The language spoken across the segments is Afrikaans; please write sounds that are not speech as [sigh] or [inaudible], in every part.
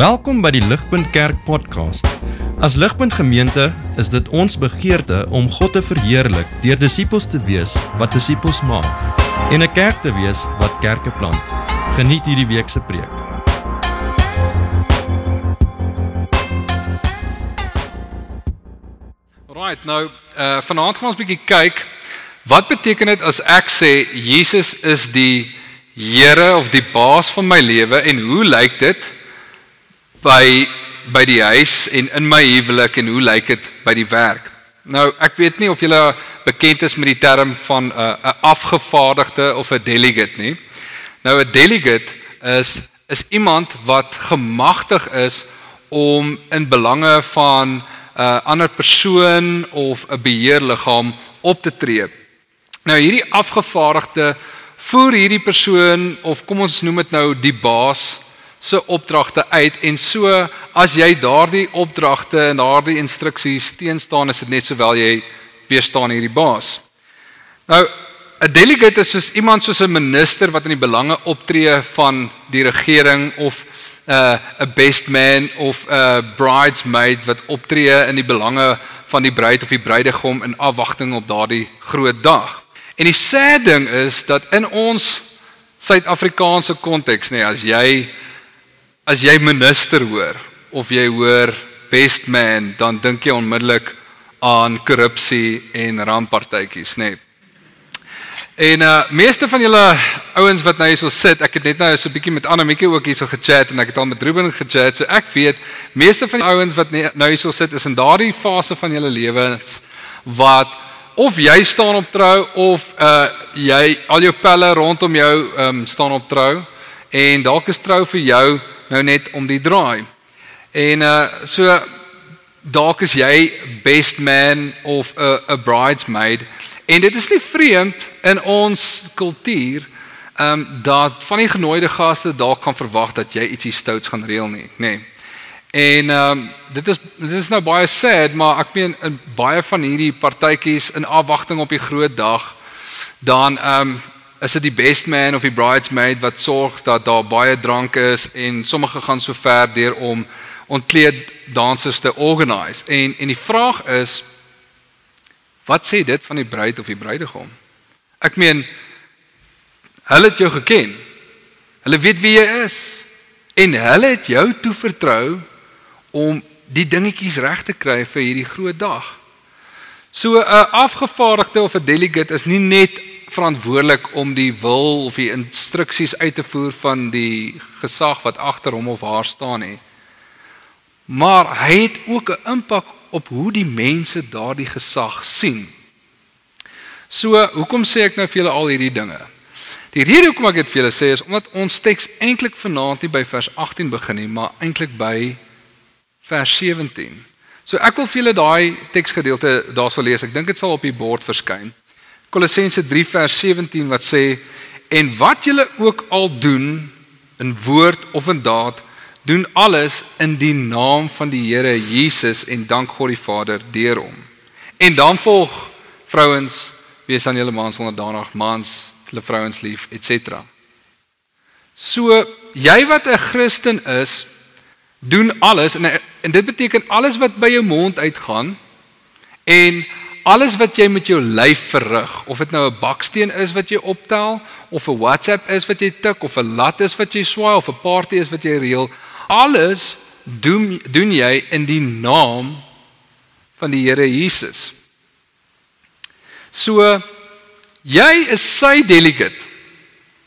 Welkom by die Ligpunt Kerk podcast. As Ligpunt Gemeente is dit ons begeerte om God te verheerlik deur disippels te wees wat disippels maak en 'n kerk te wees wat kerke plant. Geniet hierdie week se preek. Right, nou uh vanaand gaan ons 'n bietjie kyk wat beteken dit as ek sê Jesus is die Here of die baas van my lewe en hoe lyk dit by by die huis en in my huwelik en hoe lyk dit by die werk? Nou, ek weet nie of julle bekend is met die term van 'n uh, 'n afgevaardigde of 'n delegate nie. Nou 'n delegate is is iemand wat gemagtig is om in belange van 'n uh, ander persoon of 'n beheerliggaam op te tree. Nou hierdie afgevaardigde voer hierdie persoon of kom ons noem dit nou die baas se opdragte uit en so as jy daardie opdragte en daardie instruksies teenstaan is dit net sowel jy weer staan hierdie baas. Nou 'n delegate is soos iemand soos 'n minister wat in die belange optree van die regering of 'n uh, 'n best man of 'n bridesmaid wat optree in die belange van die bruid of die bruidegom in afwagting op daardie groot dag. En die sad ding is dat in ons Suid-Afrikaanse konteks nê as jy as jy minister hoor of jy hoor best man, dan dink jy onmiddellik aan korrupsie en ramppartytjies, nê. Nee. En uh meeste van julle ouens wat nou hierso sit, ek het net nou so 'n bietjie met Annelie ook hierso gechat en ek het al met Ruben gechat, so ek weet meeste van die ouens wat nou hierso sit is in daardie fase van julle lewens wat of jy staan op trou of uh jy al jou pelle rondom jou um staan op trou en dalk is trou vir jou nou net om die draai. En uh so dalk is jy best man of 'n 'n bridesmaid en dit is nie vreemd in ons kultuur um dat van die genooide gaste dalk kan verwag dat jy ietsie stouts gaan reël nie, nê. Nee. En um dit is dit is nou baie sad, maar ek meen in baie van hierdie partytjies in afwagting op die groot dag dan um is dit die best man of die bridesmaid wat sorg dat daar baie drank is en sommige gaan so ver deur om ontkleed dansers te organise. En en die vraag is wat sê dit van die bruid of die bruidegom? Ek meen hulle het jou geken. Hulle weet wie jy is en hulle het jou toevertrou om die dingetjies reg te kry vir hierdie groot dag. So 'n afgevaardigde of 'n delegate is nie net verantwoordelik om die wil of die instruksies uit te voer van die gesag wat agter hom of haar staan nie. Maar hy het ook 'n impak op hoe die mense daardie gesag sien. So, hoekom sê ek nou vir julle al hierdie dinge? Die rede hoekom ek dit vir julle sê is omdat ons teks eintlik vanaand nie by vers 18 begin nie, maar eintlik by vers 17. So ek wil vir julle daai teksgedeelte daarso lees. Ek dink dit sal op die bord verskyn. Kolossense 3 vers 17 wat sê en wat julle ook al doen in woord of in daad doen alles in die naam van die Here Jesus en dank God die Vader deur hom. En dan volg vrouens wees aan julle mans onderdanig mans hulle vrouens lief etc. So jy wat 'n Christen is doen alles en en dit beteken alles wat by jou mond uitgaan en alles wat jy met jou lyf verrig, of dit nou 'n baksteen is wat jy optel of 'n WhatsApp is wat jy tik of 'n lat is wat jy swaai of 'n party is wat jy reël, alles doen doen jy in die naam van die Here Jesus. So jy is sy delegate.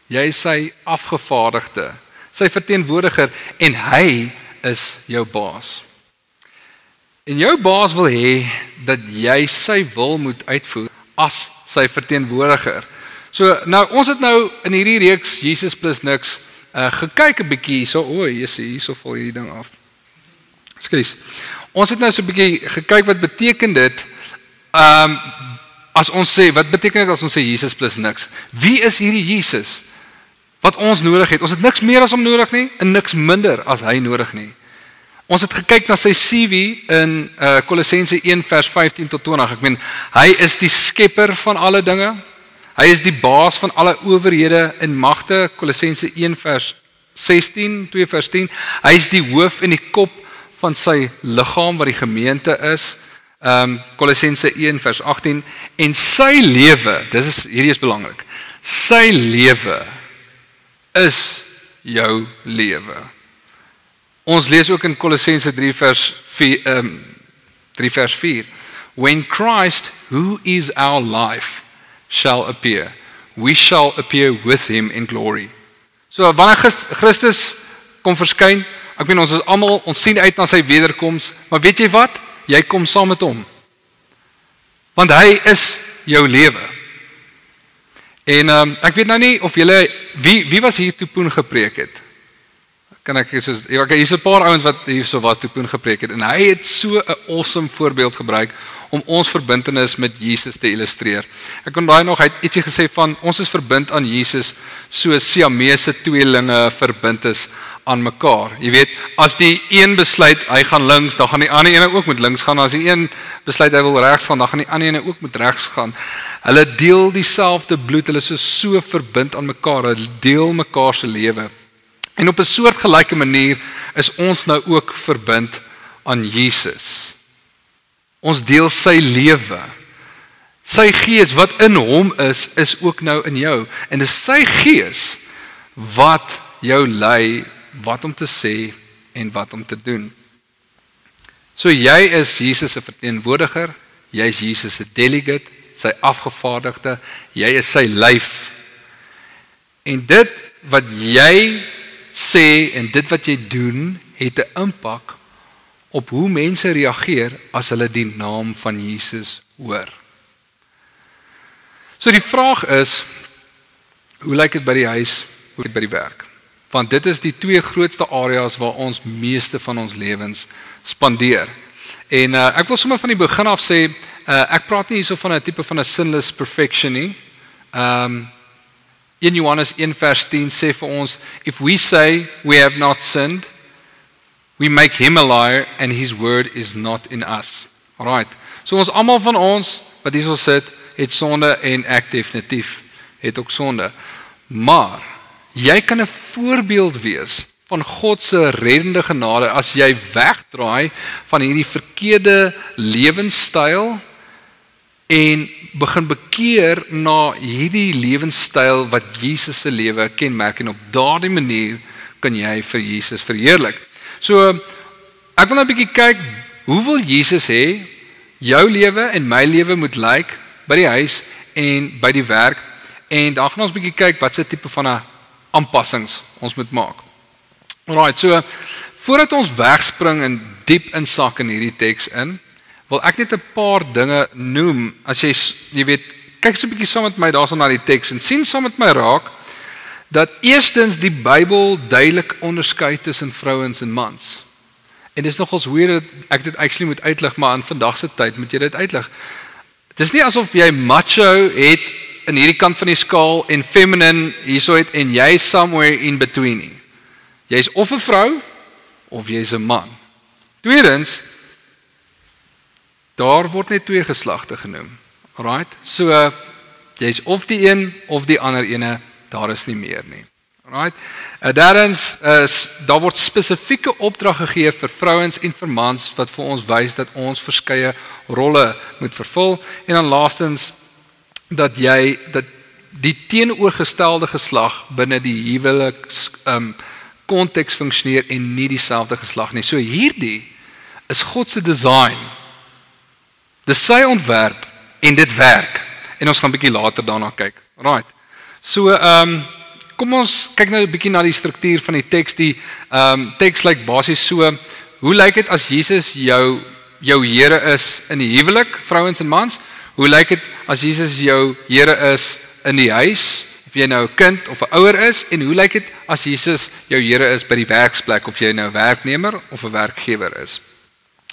Jy is sy afgevaardigde, sy verteenwoordiger en hy is jou baas. En jou baas wil hê dat jy sy wil moet uitvoer as sy verteenwoordiger. So nou ons het nou in hierdie reeks Jesus plus niks uh gekyk 'n bietjie hierso. O, Jesus, hierso val hierdie ding af. Skus. Ons het nou so 'n bietjie gekyk wat beteken dit um as ons sê wat beteken dit as ons sê Jesus plus niks? Wie is hierdie Jesus wat ons nodig het? Ons het niks meer as hom nodig nie en niks minder as hy nodig nie. Ons het gekyk na sy CV in uh Kolossense 1 vers 15 tot 20. Ek meen, hy is die skepper van alle dinge. Hy is die baas van alle owerhede en magte. Kolossense 1 vers 16, 2 vers 10. Hy is die hoof en die kop van sy liggaam wat die gemeente is. Ehm um, Kolossense 1 vers 18 en sy lewe, dis is hierdie is belangrik. Sy lewe is jou lewe. Ons lees ook in Kolossense 3 vers 4 ehm um, 3 vers 4. When Christ, who is our life, shall appear, we shall appear with him in glory. So wanneer Christus kom verskyn, ek meen ons is almal ons sien uit na sy wederkoms, maar weet jy wat? Jy kom saam met hom. Want hy is jou lewe. En ehm um, ek weet nou nie of julle wie wie was hier toe Poen gepreek het. Kan ek sê ja, okay, hier's 'n paar ouens wat hierso was toe Poen gepreek het en hy het so 'n awesome voorbeeld gebruik om ons verbintenis met Jesus te illustreer. Ek kon daai nog hy het ietsie gesê van ons is verbind aan Jesus so Siamese tweelinge verbind is aan mekaar. Jy weet, as die een besluit hy gaan links, dan gaan die ander een ook met links gaan. As die een besluit hy wil regs gaan, dan gaan die ander een ook met regs gaan. Hulle deel dieselfde bloed. Hulle is so, so verbind aan mekaar. Hulle deel mekaar se lewe. En op 'n soortgelyke manier is ons nou ook verbind aan Jesus. Ons deel sy lewe. Sy gees wat in hom is, is ook nou in jou en dis sy gees wat jou lei wat om te sê en wat om te doen. So jy is Jesus se verteenwoordiger, jy is Jesus se delegate, sy afgevaardigde, jy is sy lyf. En dit wat jy sê en dit wat jy doen, het 'n impak op hoe mense reageer as hulle die naam van Jesus hoor. So die vraag is hoe lyk dit by die huis, hoe dit by die werk? Want dit is die twee grootste areas waar ons meeste van ons lewens spandeer. En uh, ek wil sommer van die begin af sê, uh, ek praat nie hierso van 'n tipe van 'n sinless perfection nie. Um in Johannes 1 vers 10 sê vir ons if we say we have not sinned we make him a liar and his word is not in us. Alright. So ons almal van ons wat hier sit, het sonde en ek definitief het ook sonde. Maar jy kan 'n voorbeeld wees van God se reddende genade as jy wegdraai van hierdie verkeerde lewenstyl en begin bekeer na hierdie lewenstyl wat Jesus se lewe kenmerk en op daardie manier kan jy vir Jesus verheerlik. So ek wil nou 'n bietjie kyk hoe wil Jesus hê jou lewe en my lewe moet lyk by die huis en by die werk en dan gaan ons bietjie kyk wat se tipe van 'n aanpassings ons moet maak. Alraai, so voordat ons wegspring en diep insak in hierdie teks in, wil ek net 'n paar dinge noem as jy jy weet kyk so 'n bietjie saam met my daarson na die teks en sien saam met my raak dat eerstens die Bybel duidelik onderskei tussen vrouens en mans. En dis nogals weird dat ek dit actually moet uitlig, maar in vandag se tyd moet jy dit uitlig. Dit is nie asof jy macho het in hierdie kant van die skaal en feminine hierso het en jy somewhere in between nie. Jy's of 'n vrou of jy's 'n man. Tweedens daar word net twee geslagte genoem. Alraight. So jy's of die een of die ander ene daar is nie meer nie. Right. Uh, Daarens is daar word spesifieke opdrag gegee vir vrouens en vir mans wat vir ons wys dat ons verskeie rolle moet vervul en dan laastens dat jy dat die teenoorgestelde geslag binne die huweliks um konteks funksioneer en nie dieselfde geslag nie. So hierdie is God se design. Dis sy ontwerp en dit werk. En ons gaan 'n bietjie later daarna kyk. Right. So ehm um, kom ons kyk nou 'n bietjie na die struktuur van die teks. Die ehm um, teks lyk basies so: Hoe lyk dit as Jesus jou jou Here is in die huwelik, vrouens en mans? Hoe lyk dit as Jesus jou Here is in die huis? Of jy nou 'n kind of 'n ouer is en hoe lyk dit as Jesus jou Here is by die werksplek of jy nou werknemer of 'n werkgewer is?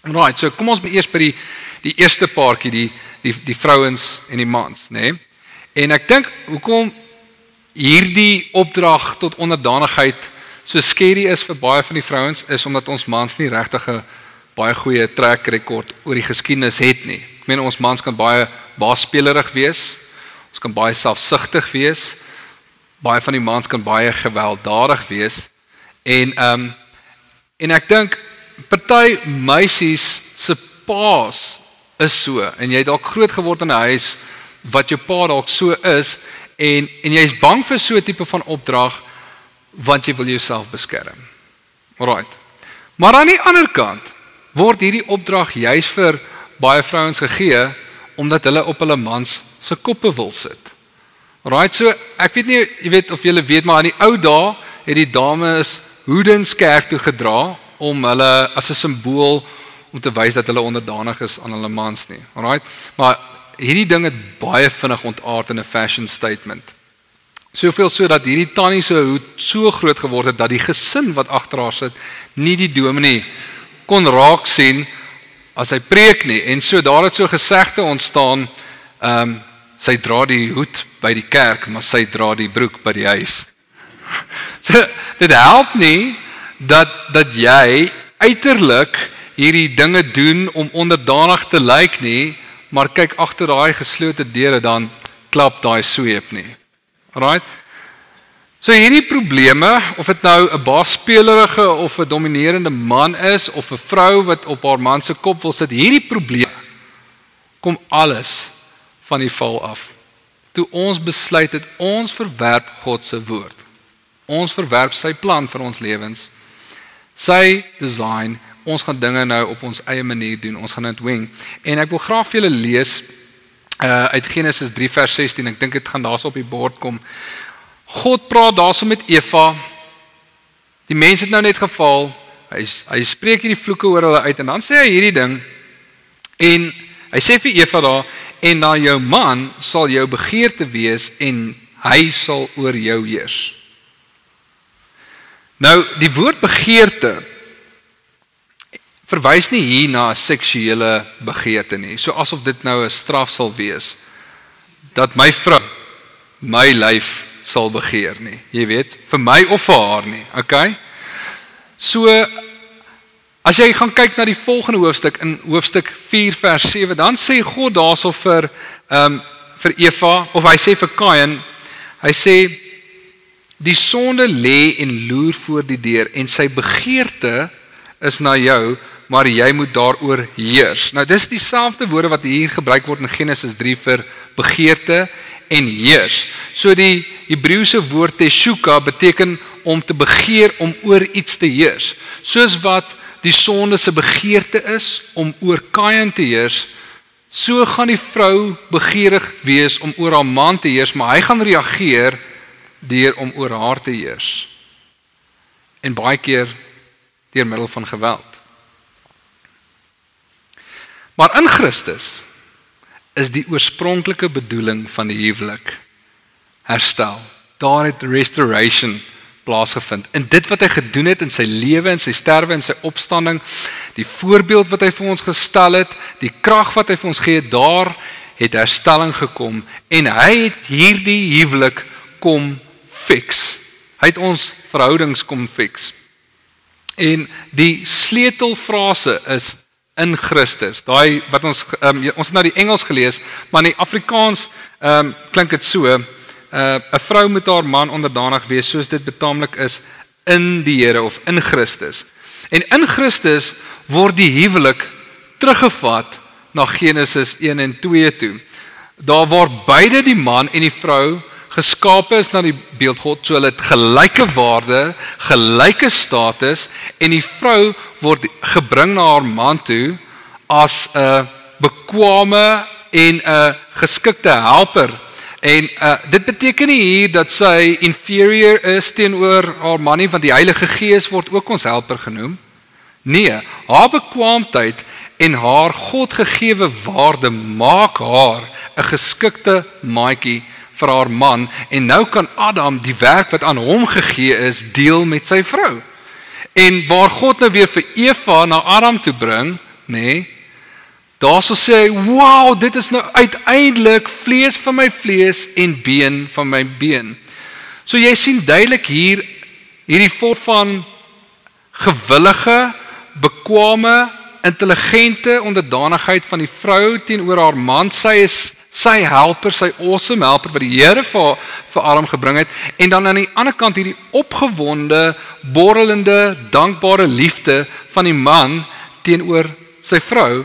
Right, so kom ons eers by die die eerste paartjie, die die die vrouens en die mans, nê? Nee? En ek dink hoekom hierdie opdrag tot onderdanigheid so skerry is vir baie van die vrouens is omdat ons mans nie regtig 'n baie goeie trek rekord oor die geskiedenis het nie. Ek meen ons mans kan baie baasspelerig wees. Ons kan baie selfsugtig wees. Baie van die mans kan baie gewelddadig wees. En ehm um, en ek dink party meisies se paas is so en jy het dalk groot geword in 'n huis wat jou pa dalk so is en en jy's bang vir so 'n tipe van opdrag want jy wil jouself beskerm. Alraight. Maar aan die ander kant word hierdie opdrag juis vir baie vrouens gegee omdat hulle op hulle mans se koppe wil sit. Alraight, so ek weet nie jy weet of julle weet maar in die ou dae het die dames hoedens kerk toe gedra om hulle as 'n simbool om te wys dat hulle onderdanig is aan hulle mans nie. Alraight. Maar hierdie ding het baie vinnig ontaard in 'n fashion statement. Soveel so dat hierdie tannie se hoed so groot geword het dat die gesin wat agter haar sit nie die dominee kon raak sien as hy preek nie. En so daar het so gesegde ontstaan, ehm um, sy dra die hoed by die kerk, maar sy dra die broek by die huis. [laughs] So dit help nie dat dat jy uiterlik hierdie dinge doen om onderdanig te lyk nie, maar kyk agter daai geslote deure dan klap daai sweep nie. Right? So hierdie probleme of dit nou 'n baasspelerige of 'n dominerende man is of 'n vrou wat op haar man se kop wil sit, hierdie probleem kom alles van die val af. Toe ons besluit het ons verwerp God se woord. Ons verwerp sy plan vir ons lewens. Sy design ons gaan dinge nou op ons eie manier doen. Ons gaan dit wing. En ek wil graag vir julle lees uh uit Genesis 3 vers 16. Ek dink dit gaan daarso op die bord kom. God praat daarso met Eva. Die mens het nou net geval. Hy hy spreek hierdie vloeke oor hulle uit en dan sê hy hierdie ding. En hy sê vir Eva daar en na jou man sal jou begeerte wees en hy sal oor jou heers. Nou die woord begeerte verwys nie hier na 'n seksuele begeerte nie, so asof dit nou 'n straf sal wees dat my vrou my lyf sal begeer nie. Jy weet, vir my of vir haar nie, okay? So as jy gaan kyk na die volgende hoofstuk in hoofstuk 4 vers 7, dan sê God daarso vir ehm um, vir Eva of hy sê vir Kain, hy sê die sonde lê en loer voor die deur en sy begeerte is na jou maar jy moet daaroor heers. Nou dis dieselfde woorde wat hier gebruik word in Genesis 3 vir begeerte en heers. So die Hebreëse woord teshuka beteken om te begeer om oor iets te heers. Soos wat die sonde se begeerte is om oor Kain te heers, so gaan die vrou begeerig wees om oor haar man te heers, maar hy gaan reageer deur om oor haar te heers. En baie keer deur middel van geweld. Maar in Christus is die oorspronklike bedoeling van die huwelik herstel. Daar het restoration plaasgevind. In dit wat hy gedoen het in sy lewe en sy sterwe en sy opstanding, die voorbeeld wat hy vir ons gestel het, die krag wat hy vir ons gee, daar het herstelling gekom en hy het hierdie huwelik kom fix. Hy het ons verhoudings kom fix. En die sleutelfrase is in Christus. Daai wat ons um, ons het nou die Engels gelees, maar in die Afrikaans ehm um, klink dit so: 'n uh, vrou moet haar man onderdanig wees soos dit betaamlik is in die Here of in Christus. En in Christus word die huwelik teruggevat na Genesis 1 en 2 toe. Daar waar beide die man en die vrou geskape is na die beeld God, so hulle het gelyke waarde, gelyke status en die vrou word gebring na haar man toe as 'n bekwame en 'n geskikte helper. En uh, dit beteken nie hier dat sy inferior is teenoor haar man nie, want die Heilige Gees word ook ons helper genoem. Nee, haar bekwaamheid en haar Godgegewe waarde maak haar 'n geskikte maatjie vir haar man en nou kan Adam die werk wat aan hom gegee is deel met sy vrou. En waar God nou weer vir Eva na Adam toe bring, nê? Nee, daar sou sê, "Wow, dit is nou uiteindelik vlees van my vlees en been van my been." So jy sien duidelik hier hierdie vorm van gewillige, bekwame intelligente onderdanigheid van die vrou teenoor haar man. Sy is sy helper, sy awesome helper wat die Here vir vir Adam gebring het en dan aan die ander kant hierdie opgewonde, borrelende, dankbare liefde van die man teenoor sy vrou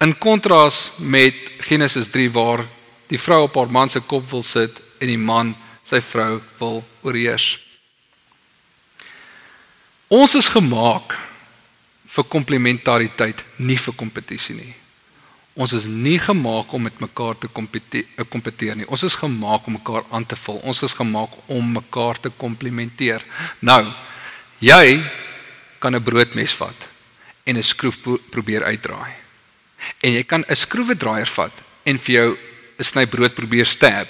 in kontras met Genesis 3 waar die vrou op haar man se kop wil sit en die man sy vrou wil oorheers. Ons is gemaak vir komplementariteit, nie vir kompetisie nie. Ons is nie gemaak om met mekaar te eh, kompeteer nie. Ons is gemaak om mekaar aan te vul. Ons is gemaak om mekaar te komplementeer. Nou, jy kan 'n broodmes vat en 'n skroef probeer uitdraai. En jy kan 'n skroewedraaier vat en vir jou 'n sny brood probeer stab.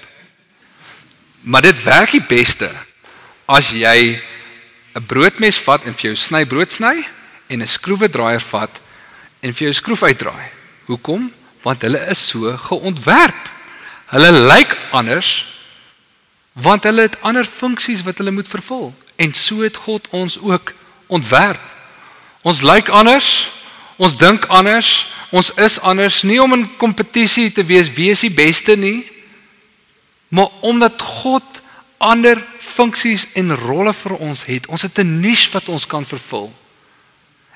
Maar dit werk die beste as jy 'n broodmes vat en vir jou sny brood sny en 'n skroewedraaier vat en vir jou skroef uitdraai. Hoekom? Want hulle is so geontwerp. Hulle lyk anders want hulle het ander funksies wat hulle moet vervul en so het God ons ook ontwerp. Ons lyk anders, ons dink anders, ons is anders nie om in kompetisie te wees wie is die beste nie, maar omdat God ander funksies en rolle vir ons het. Ons het 'n niche wat ons kan vervul.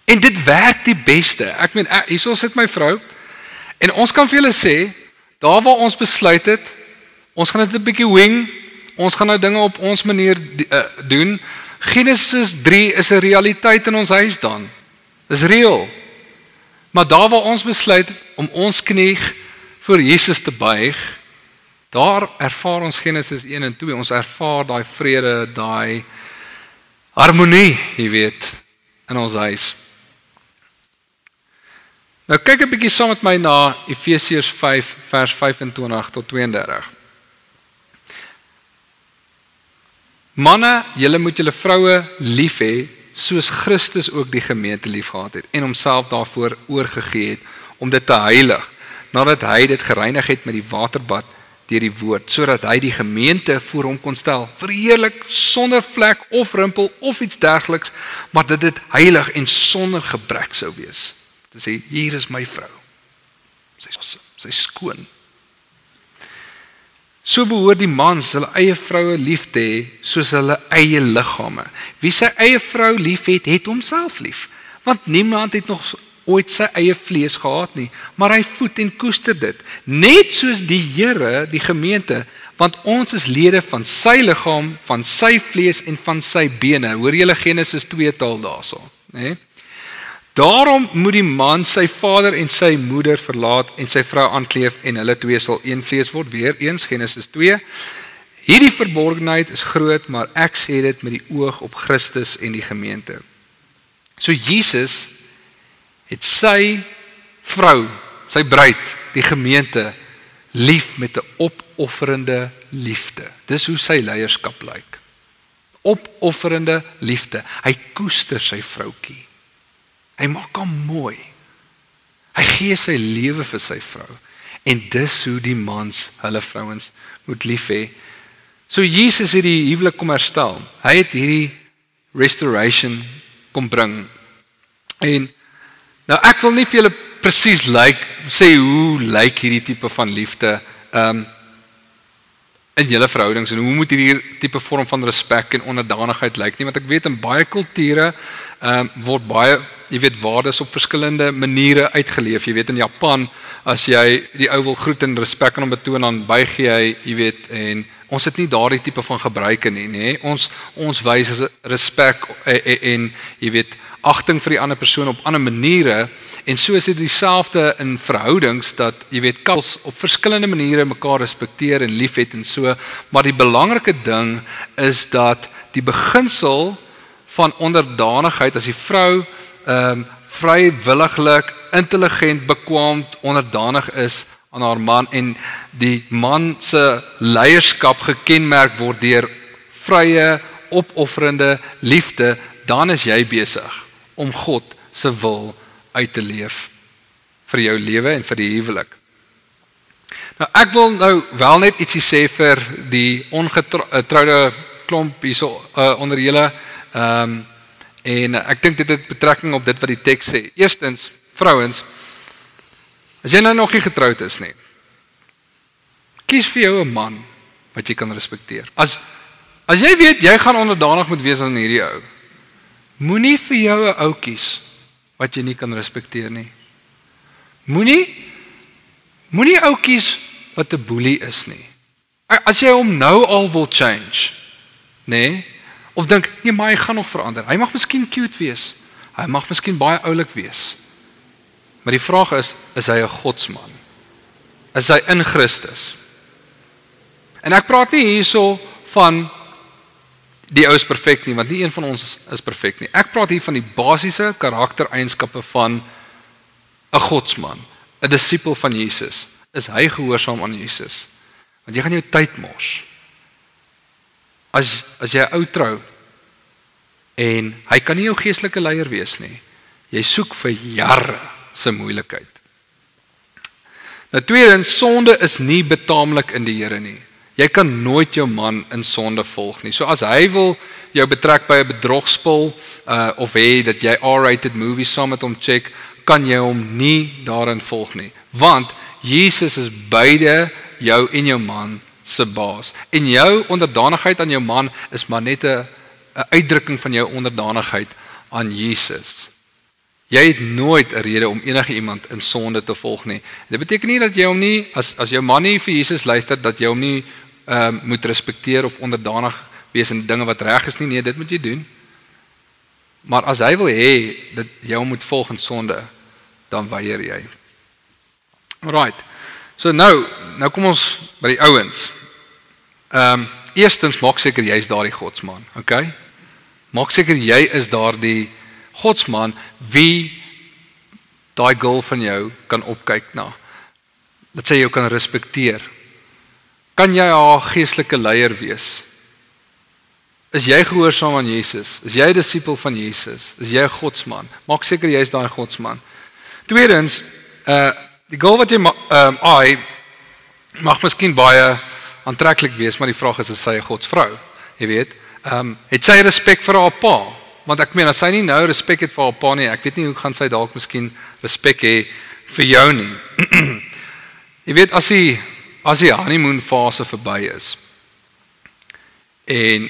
En dit werk die beste. Ek meen hierso sit my vrou en ons kan vir julle sê, daar waar ons besluit het, ons gaan dit 'n bietjie wing, ons gaan nou dinge op ons manier uh, doen. Genesis 3 is 'n realiteit in ons huis dan. Dis reël. Maar daar waar ons besluit om ons knie voor Jesus te buig, daar ervaar ons Genesis 1 en 2. Ons ervaar daai vrede, daai harmonie, jy weet, in ons huis. Nou kyk 'n bietjie saam met my na Efesiërs 5 vers 25 tot 32. Manne, julle moet julle vroue lief hê soos Christus ook die gemeente liefgehad het en homself daarvoor oorgegee het om dit te heilig nadat hy dit gereinig het met die waterbad deur die woord sodat hy die gemeente voor hom kon stel verheerlik sonder vlek of rimpel of iets dergeliks maar dat dit heilig en sonder gebrek sou wees te sê hier is my vrou sy sy skoon So behoort die mans hulle eie vroue lief te hê soos hulle eie liggame. Wie sy eie vrou liefhet, het homself lief. Want niemand het nog ooit sy eie vlees gehad nie, maar hy voed en koester dit, net soos die Here die gemeente, want ons is lede van sy liggaam, van sy vlees en van sy bene. Hoor julle Genesis 2 taal daarso, né? Nee? Daarom moet die man sy vader en sy moeder verlaat en sy vrou aankleef en hulle twee sal een vlees word. Weer eens Genesis 2. Hierdie verborgenheid is groot, maar ek sê dit met die oog op Christus en die gemeente. So Jesus het sy vrou, sy bruid, die gemeente lief met 'n opofferende liefde. Dis hoe sy leierskap lyk. Opofferende liefde. Hy koester sy vroutjie. Hy maak hom mooi. Hy gee sy lewe vir sy vrou. En dis hoe die mans hulle vrouens moet lief hê. So Jesus het die huwelik kom herstel. Hy het hierdie restoration kom bring. En nou ek wil nie vir julle presies lyk like, sê hoe lyk like hierdie tipe van liefde um in julle verhoudings en hoe moet hierdie tipe vorm van respek en onderdanigheid lyk like nie want ek weet in baie kulture um word baie jy weet waardes op verskillende maniere uitgeleef. Jy weet in Japan as jy die ou wil groet en respek aan hom betoon dan buig jy, jy weet en ons het nie daardie tipe van gebruike nie, nê. Ons ons wys respek en, en, en jy weet agting vir die ander persoon op ander maniere en so is dit dieselfde in verhoudings dat jy weet kals op verskillende maniere mekaar respekteer en liefhet en so, maar die belangrike ding is dat die beginsel van onderdanigheid as die vrou ehm um, vrywilliglik, intelligent, bekwaamd, onderdanig is aan haar man en die man se leierskap gekenmerk word deur vrye, opofferende liefde, dan is jy besig om God se wil uit te leef vir jou lewe en vir die huwelik. Nou ek wil nou wel net ietsie sê vir die ongetroude klomp hierso uh, onder julle ehm um, En ek dink dit het betrekking op dit wat die teks sê. Eerstens, Vrouens, as jy nou nog nie getroud is nie, kies vir jou 'n man wat jy kan respekteer. As as jy weet jy gaan onderdanig moet wees aan hierdie ou, moenie vir jou 'n ou kies wat jy nie kan respekteer nie. Moenie moenie ou kies wat 'n boelie is nie. As jy hom nou al wil change, nê? Nee, of dink, nee, maar hy gaan nog verander. Hy mag miskien cute wees. Hy mag miskien baie oulik wees. Maar die vraag is, is hy 'n godsman? Is hy in Christus? En ek praat nie hierso van die ou is perfek nie, want nie een van ons is perfek nie. Ek praat hier van die basiese karaktereienskappe van 'n godsman, 'n disipel van Jesus. Is hy gehoorsaam aan Jesus? Want jy gaan jou tyd mors. As as jy ou trou en hy kan nie jou geestelike leier wees nie. Jy soek vir jare se moeilikheid. Nou tweedens, sonde is nie betaamlik in die Here nie. Jy kan nooit jou man in sonde volg nie. So as hy wil jou betrek by 'n bedrogspel uh of hê dat jy R-rated movies saam met hom check, kan jy hom nie daarin volg nie. Want Jesus is beide jou en jou man se baas. En jou onderdanigheid aan jou man is maar net 'n 'n uitdrukking van jou onderdanigheid aan Jesus. Jy het nooit 'n rede om enige iemand in sonde te volg nie. Dit beteken nie dat jy hom nie as as jou man nie vir Jesus luister dat jy hom nie ehm uh, moet respekteer of onderdanig wees in dinge wat reg is nie. Nee, dit moet jy doen. Maar as hy wil hê dat jy hom moet volg in sonde, dan weier jy. Alrite. So nou, nou kom ons by die ouens. Ehm um, eerstens maak seker jy's daardie godsman, okay? Maak seker jy is daardie godsman wie daai girl van jou kan opkyk na. Dat sy jou kan respekteer. Kan jy haar geestelike leier wees? Is jy gehoorsaam aan Jesus? Is jy 'n disipel van Jesus? Is jy 'n godsman? Maak seker jy is daai godsman. Tweedens, uh die goal wat jy ehm um, ai mag miskien baie aantreklik wees, maar die vraag is is sy 'n godsvrou? Jy weet, ehm um, het sy respek vir haar pa? Want ek meen as sy nie nou respek het vir haar pa nie, ek weet nie hoe gaan sy dalk miskien respek hê vir jou nie. [clears throat] jy weet as hy as die honeymoon fase verby is en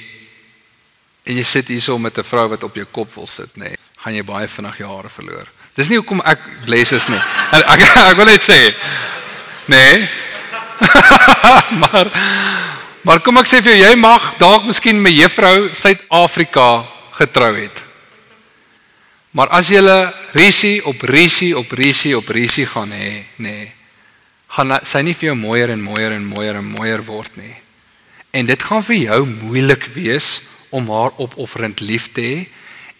en jy sit hierso met 'n vrou wat op jou kop wil sit nê, nee, gaan jy baie vinnig jare verloor. Dis nie hoekom ek bless is nie. Ek [laughs] ek, ek wil net sê nê. Nee. [laughs] maar maar kom ek sê vir jou, jy mag dalk miskien met juffrou Suid-Afrika getrou het. Maar as jy 'n risie op risie op risie op risie gaan hê, nê. Nee, gaan sy nie vir jou mooier en mooier en mooier en mooier word nie. En dit gaan vir jou moeilik wees om haar opofferend lief te hê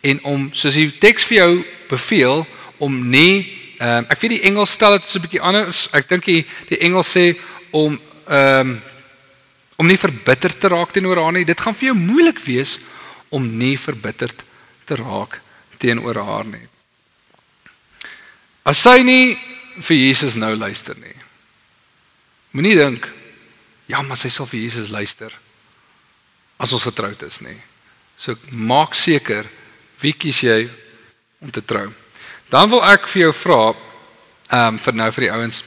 en om soos die teks vir jou beveel om nie um, ek weet die Engels stel dit so 'n bietjie anders. Ek dink die die Engels sê om ehm um, om nie verbitterd te raak teenoor haar nie. Dit gaan vir jou moeilik wees om nie verbitterd te raak teenoor haar nie. As sy nie vir Jesus nou luister nie. Moenie dink ja, maar sy sal vir Jesus luister as ons getroud is nie. So maak seker wie kies jy om te trou. Dan wil ek vir jou vra ehm um, vir nou vir die ouens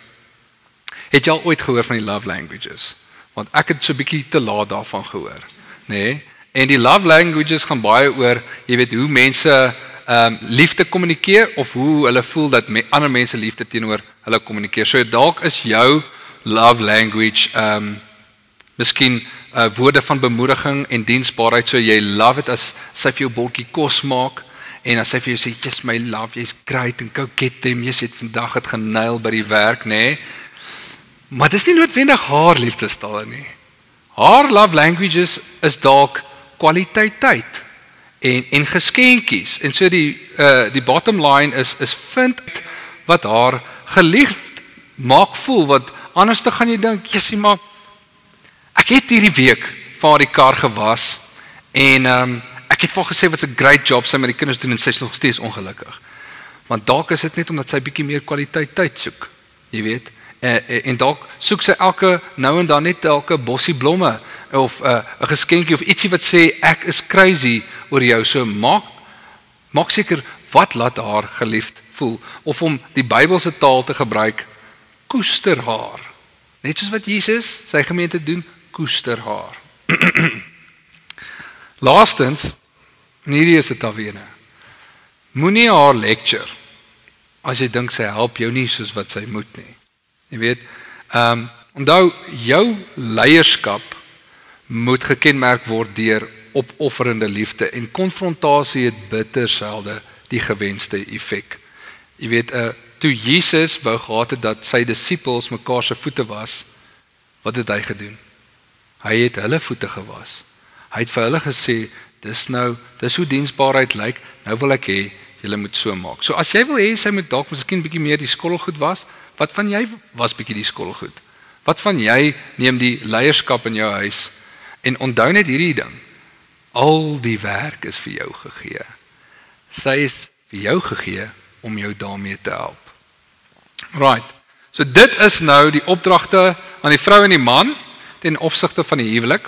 het jy al ooit gehoor van die love languages? Want ek het so 'n bietjie te laat daarvan gehoor, nê? Nee? En die love languages gaan baie oor, jy weet, hoe mense ehm um, liefde kommunikeer of hoe hulle voel dat me, ander mense liefde teenoor hulle kommunikeer. So dalk is jou love language ehm um, miskien uh, woorde van bemoediging en diensbaarheid so jy love it as sy vir jou bordjie kos maak en as sy vir jou sê jy's my love jy's great en go get them jy het vandag het genail by die werk nê nee? Maar dis nie noodwendig haar liefdestaal nie haar love languages is dalk kwaliteit tyd en en geskenkies en so die uh, die bottom line is is vind wat haar geliefd maak voel wat Anders dan gaan jy dink, "Jessie, maar ek het hierdie week vir haar die kar gewas en ehm um, ek het vir gesê wat 'n great job sy met die kinders doen en sy is nog steeds ongelukkig." Want dalk is dit net omdat sy bietjie meer kwaliteit tyd soek. Jy weet, en, en dalk soek sy elke nou en dan net elke bossie blomme of eh, 'n uh, geskenkie of ietsie wat sê ek is crazy oor jou. So maak maak seker wat laat haar geliefd voel of om die Bybelse taal te gebruik, koester haar. Net soos wat Jesus sy gemeente doen, koester haar. [clears throat] Laastens, hierdie is dit alweene. Moenie haar lecture as jy dink sy help jou nie soos wat sy moet nie. Jy weet, ehm um, onthou jou leierskap moet gekenmerk word deur opofferende liefde en konfrontasie het bitter selde die gewenste effek. Jy weet, uh toe Jesus wou gehad het dat sy disippels mekaar se voete was, wat het hy gedoen? Hy het hulle voete gewas. Hy het vir hulle gesê, dis nou, dis hoe diensbaarheid lyk. Nou wil ek hê julle moet so maak. So as jy wil hê sy moet dalk miskien bietjie meer die skottelgoed was, wat van jy was bietjie die skottelgoed? Wat van jy neem die leierskap in jou huis en onthou net hierdie ding. Al die werk is vir jou gegee. Sy is vir jou gegee om jou daarmee te help. Right. So dit is nou die opdragte aan die vrou en die man ten opsigte van die huwelik.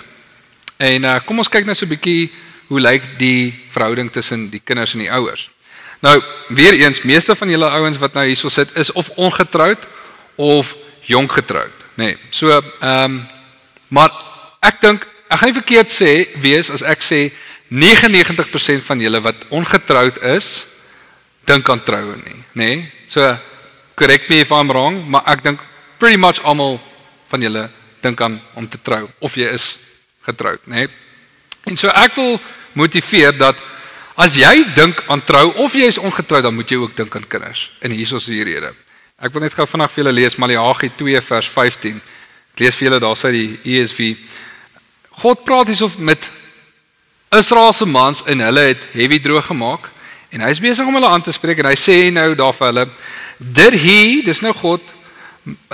En uh, kom ons kyk nou so 'n bietjie hoe lyk die verhouding tussen die kinders en die ouers. Nou, weer eens, meeste van julle ouens wat nou hierso sit is of ongetroud of jonk getroud, nê. Nee, so ehm um, maar ek dink ek gaan nie verkeerd sê wees as ek sê 99% van julle wat ongetroud is dink aan troue nie, nê? Nee? So correct me if I'm wrong, maar ek dink pretty much almal van julle dink aan om te trou of jy is getroud, nê? Nee? En so ek wil motiveer dat as jy dink aan trou of jy is ongetroud, dan moet jy ook dink aan kinders. En hier is die rede. Ek wil net gou vinnig vir julle lees Maleagi 2 vers 15. Ek lees vir julle daar sê die ESV God praat hiersof met Israel se mans en hulle het heavy droog gemaak en hy is besig om hulle aan te spreek en hy sê nou daar vir hulle did he dis nou God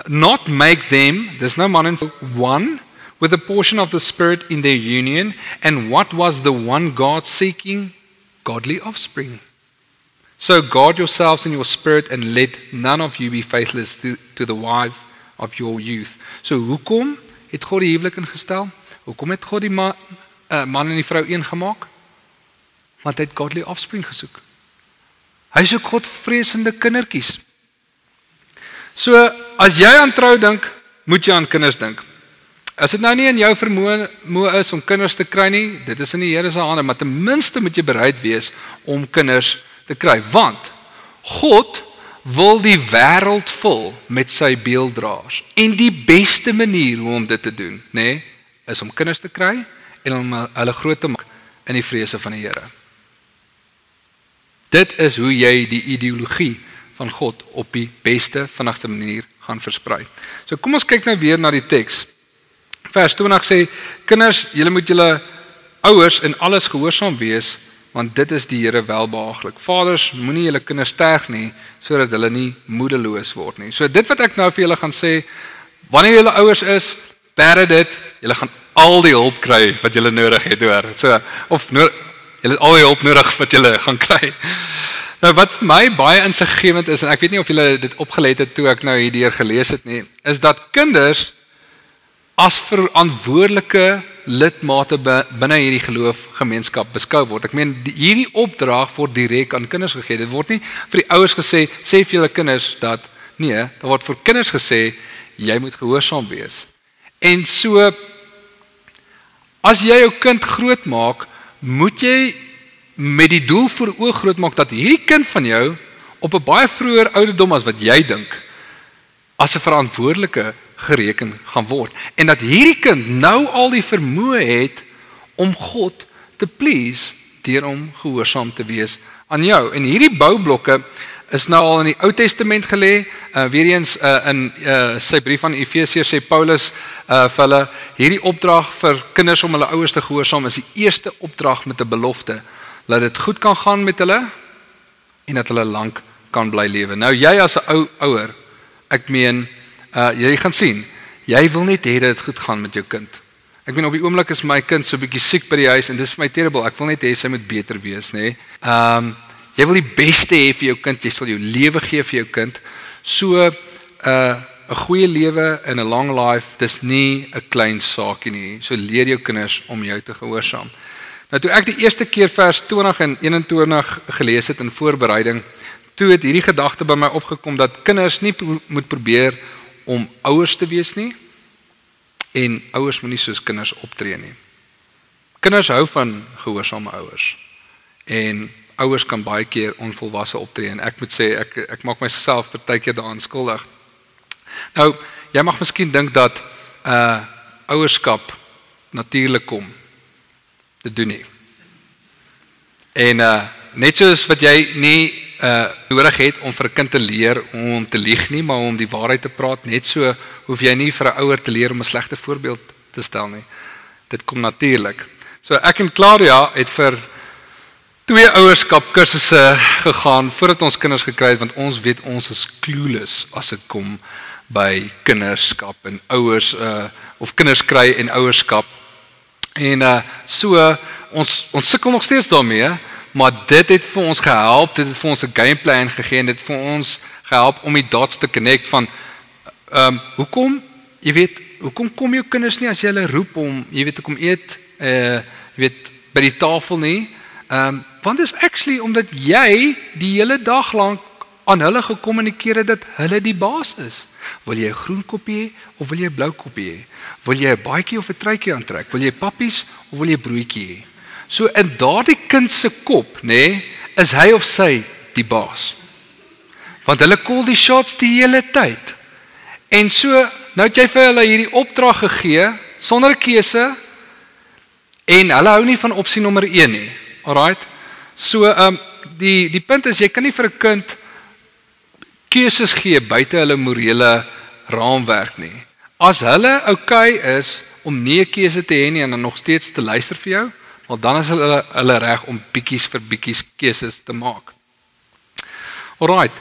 not make them there's no man in one with a portion of the spirit in their union and what was the one god seeking godly offspring. So guard yourselves in your spirit and let none of you be faithless to, to the wife of your youth. So hoekom het god die huwelik ingestel? Hoekom het god die man, uh, man en die vrou een gemaak? Want hy het godly offspring gesoek. Hy soek godvreesende kindertjies. So as jy aan trou dink, moet jy aan kinders dink. As dit nou nie in jou vermoë mo is om kinders te kry nie, dit is in die Here se hande, maar ten minste moet jy bereid wees om kinders te kry, want God wil die wêreld vul met sy beelddraers. En die beste manier hoe om dit te doen, nê, nee, is om kinders te kry en om hulle groot te maak in die vrese van die Here. Dit is hoe jy die ideologie van God op die beste vinnigste manier gaan versprei. So kom ons kyk nou weer na die teks. Vers 20 sê: Kinders, julle moet julle ouers in alles gehoorsaam wees, want dit is die Here welbehaaglik. Vaders, moenie julle kinders terg nie sodat hulle nie moedeloos word nie. So dit wat ek nou vir julle gaan sê, wanneer julle ouers is, bere dit, julle gaan al die hulp kry wat julle nodig het, hoor. So of julle het al die hulp nodig wat julle gaan kry. Nou wat vir my baie insiggewend is en ek weet nie of julle dit opgelet het toe ek nou hierdeur gelees het nie, is dat kinders as verantwoordelike lidmate binne hierdie geloofgemeenskap beskou word. Ek meen die, hierdie opdrag word direk aan kinders gegee. Dit word nie vir die ouers gesê sê vir julle kinders dat nee, daar word vir kinders gesê jy moet gehoorsaam wees. En so as jy jou kind grootmaak, moet jy met die doel voor oog groot maak dat hierdie kind van jou op 'n baie vroeër ouderdom as wat jy dink as 'n verantwoordelike gereken gaan word en dat hierdie kind nou al die vermoë het om God te please deur om gehoorsaam te wees aan jou en hierdie boublokke is nou al in die Ou Testament gelê. Uh weer eens uh in uh sy brief aan Efesiërs sê Paulus uh vir hulle hierdie opdrag vir kinders om hulle ouers te gehoorsaam is die eerste opdrag met 'n belofte dat dit goed kan gaan met hulle en dat hulle lank kan bly lewe. Nou jy as 'n ou ouer, ek meen uh jy gaan sien, jy wil net hê dit goed gaan met jou kind. Ek meen op die oomblik is my kind so bietjie siek by die huis en dis vir my terrible. Ek wil net hê sy moet beter wees, nê. Nee. Um jy wil die beste hê vir jou kind. Jy sal jou lewe gee vir jou kind. So uh 'n goeie lewe en 'n long life, dis nie 'n klein saakie nie. So leer jou kinders om jou te gehoorsaam. Nou toe ek die eerste keer vers 20 en 21 gelees het in voorbereiding, toe het hierdie gedagte by my opgekom dat kinders nie pro moet probeer om ouers te wees nie en ouers moenie soos kinders optree nie. Kinders hou van gehoorsame ouers. En ouers kan baie keer onvolwasse optree en ek moet sê ek ek maak myself partykeer daaraan skuldig. Nou, jy mag miskien dink dat uh ouerskap natuurlik kom te doen nie. En uh net soos wat jy nie uh nodig het om vir 'n kind te leer om te lieg nie, maar om die waarheid te praat, net so hoef jy nie vir 'n ouer te leer om 'n slegte voorbeeld te stel nie. Dit kom natuurlik. So ek en Claudia het vir twee ouerskap kursusse gegaan voordat ons kinders gekry het want ons weet ons is clueless as dit kom by kinderskap en ouers uh of kinders kry en ouerskap. En uh so ons ons sukkel nog steeds daarmee, maar dit het vir ons gehelp, dit het vir ons 'n gameplan gegee en dit het vir ons gehelp om die dots te connect van ehm um, hoekom jy weet, hoekom kom jou kinders nie as jy hulle roep om jy weet te kom eet uh jy weet by die tafel nie? Ehm um, want dit is actually omdat jy die hele dag lank aan hulle gekommunikeer het dat hulle die baas is. Wil jy 'n groen koppie hê of wil jy 'n blou koppie hê? Wil jy 'n baadjie of 'n truitjie aantrek? Wil jy pappies of wil jy broodjie hê? So in daardie kind se kop, nê, nee, is hy of sy die baas. Want hulle call die shots die hele tyd. En so nou het jy vir hulle hierdie opdrag gegee sonder keuse en hulle hou nie van opsie nommer 1 nie. Alraight. So ehm um, die die punt is jy kan nie vir 'n kind keuses gee buite hulle morele raamwerk nie. As hulle oukei okay is om nie 'n keuse te hê nie en dan nog steeds te luister vir jou, wel dan is hulle hulle reg om bietjies vir bietjies keuses te maak. Alraight.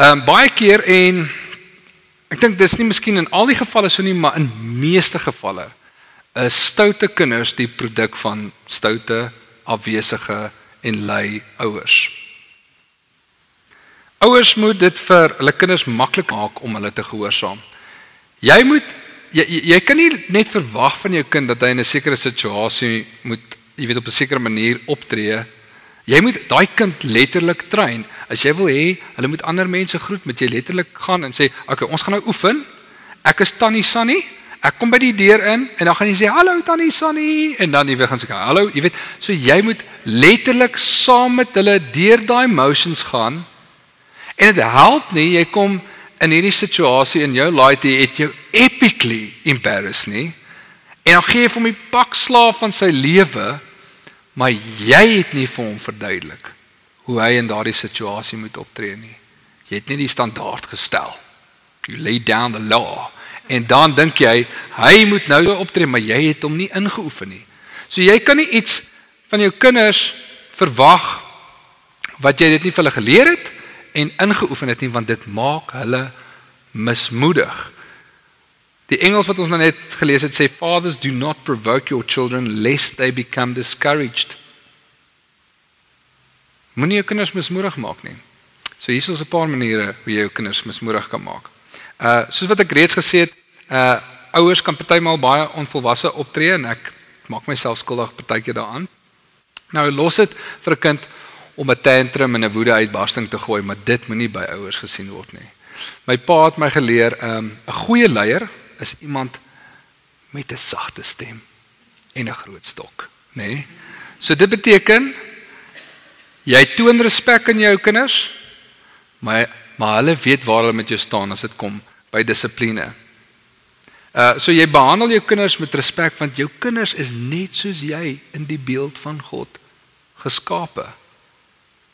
Ehm um, baie keer en ek dink dis nie miskien in al die gevalle so nie, maar in meeste gevalle is stoute kinders die produk van stoute, afwesige en lui ouers. Ouers moet dit vir hulle kinders maklik maak om hulle te gehoorsaam. Jy moet jy, jy kan nie net verwag van jou kind dat hy in 'n sekere situasie moet jy weet op 'n sekere manier optree. Jy moet daai kind letterlik train. As jy wil hê hulle moet ander mense groet, moet jy letterlik gaan en sê, "Oké, okay, ons gaan nou oefen. Ek is Tannie Sunny. Ek kom by die deur in en dan gaan jy sê, "Hallo Tannie Sunny." En dan jy weer gaan sê, "Hallo." Jy weet, so jy moet letterlik saam met hulle deur daai emotions gaan. En dit help nie jy kom in hierdie situasie in jou laaitie het jou epically embarrassed nie. En dan gee jy hom die pak slaaf van sy lewe, maar jy het nie vir hom verduidelik hoe hy in daardie situasie moet optree nie. Jy het nie die standaard gestel. You lay down the law. En dan dink jy hy moet nou optree, maar jy het hom nie ingeoefen nie. So jy kan nie iets van jou kinders verwag wat jy dit nie vir hulle geleer het en ingeoefen het nie want dit maak hulle mismoedig. Die Engels wat ons nou net gelees het sê fathers do not provoke your children lest they become discouraged. Moenie jou kinders mismoedig maak nie. So hier is 'n paar maniere hoe jy jou kinders mismoedig kan maak. Uh soos wat ek reeds gesê het, uh ouers kan partymal baie onvolwasse optree en ek maak myself skuldig partykeer daaraan. Nou los dit vir 'n kind om 'n tantrum en 'n woede uitbarsting te gooi, maar dit moenie by ouers gesien word nie. My pa het my geleer, um 'n goeie leier is iemand met 'n sagte stem en 'n groot stok, nê? Nee? So dit beteken jy toon respek aan jou kinders, maar maar hulle weet waar hulle met jou staan as dit kom by dissipline. Uh so jy behandel jou kinders met respek want jou kinders is net soos jy in die beeld van God geskape.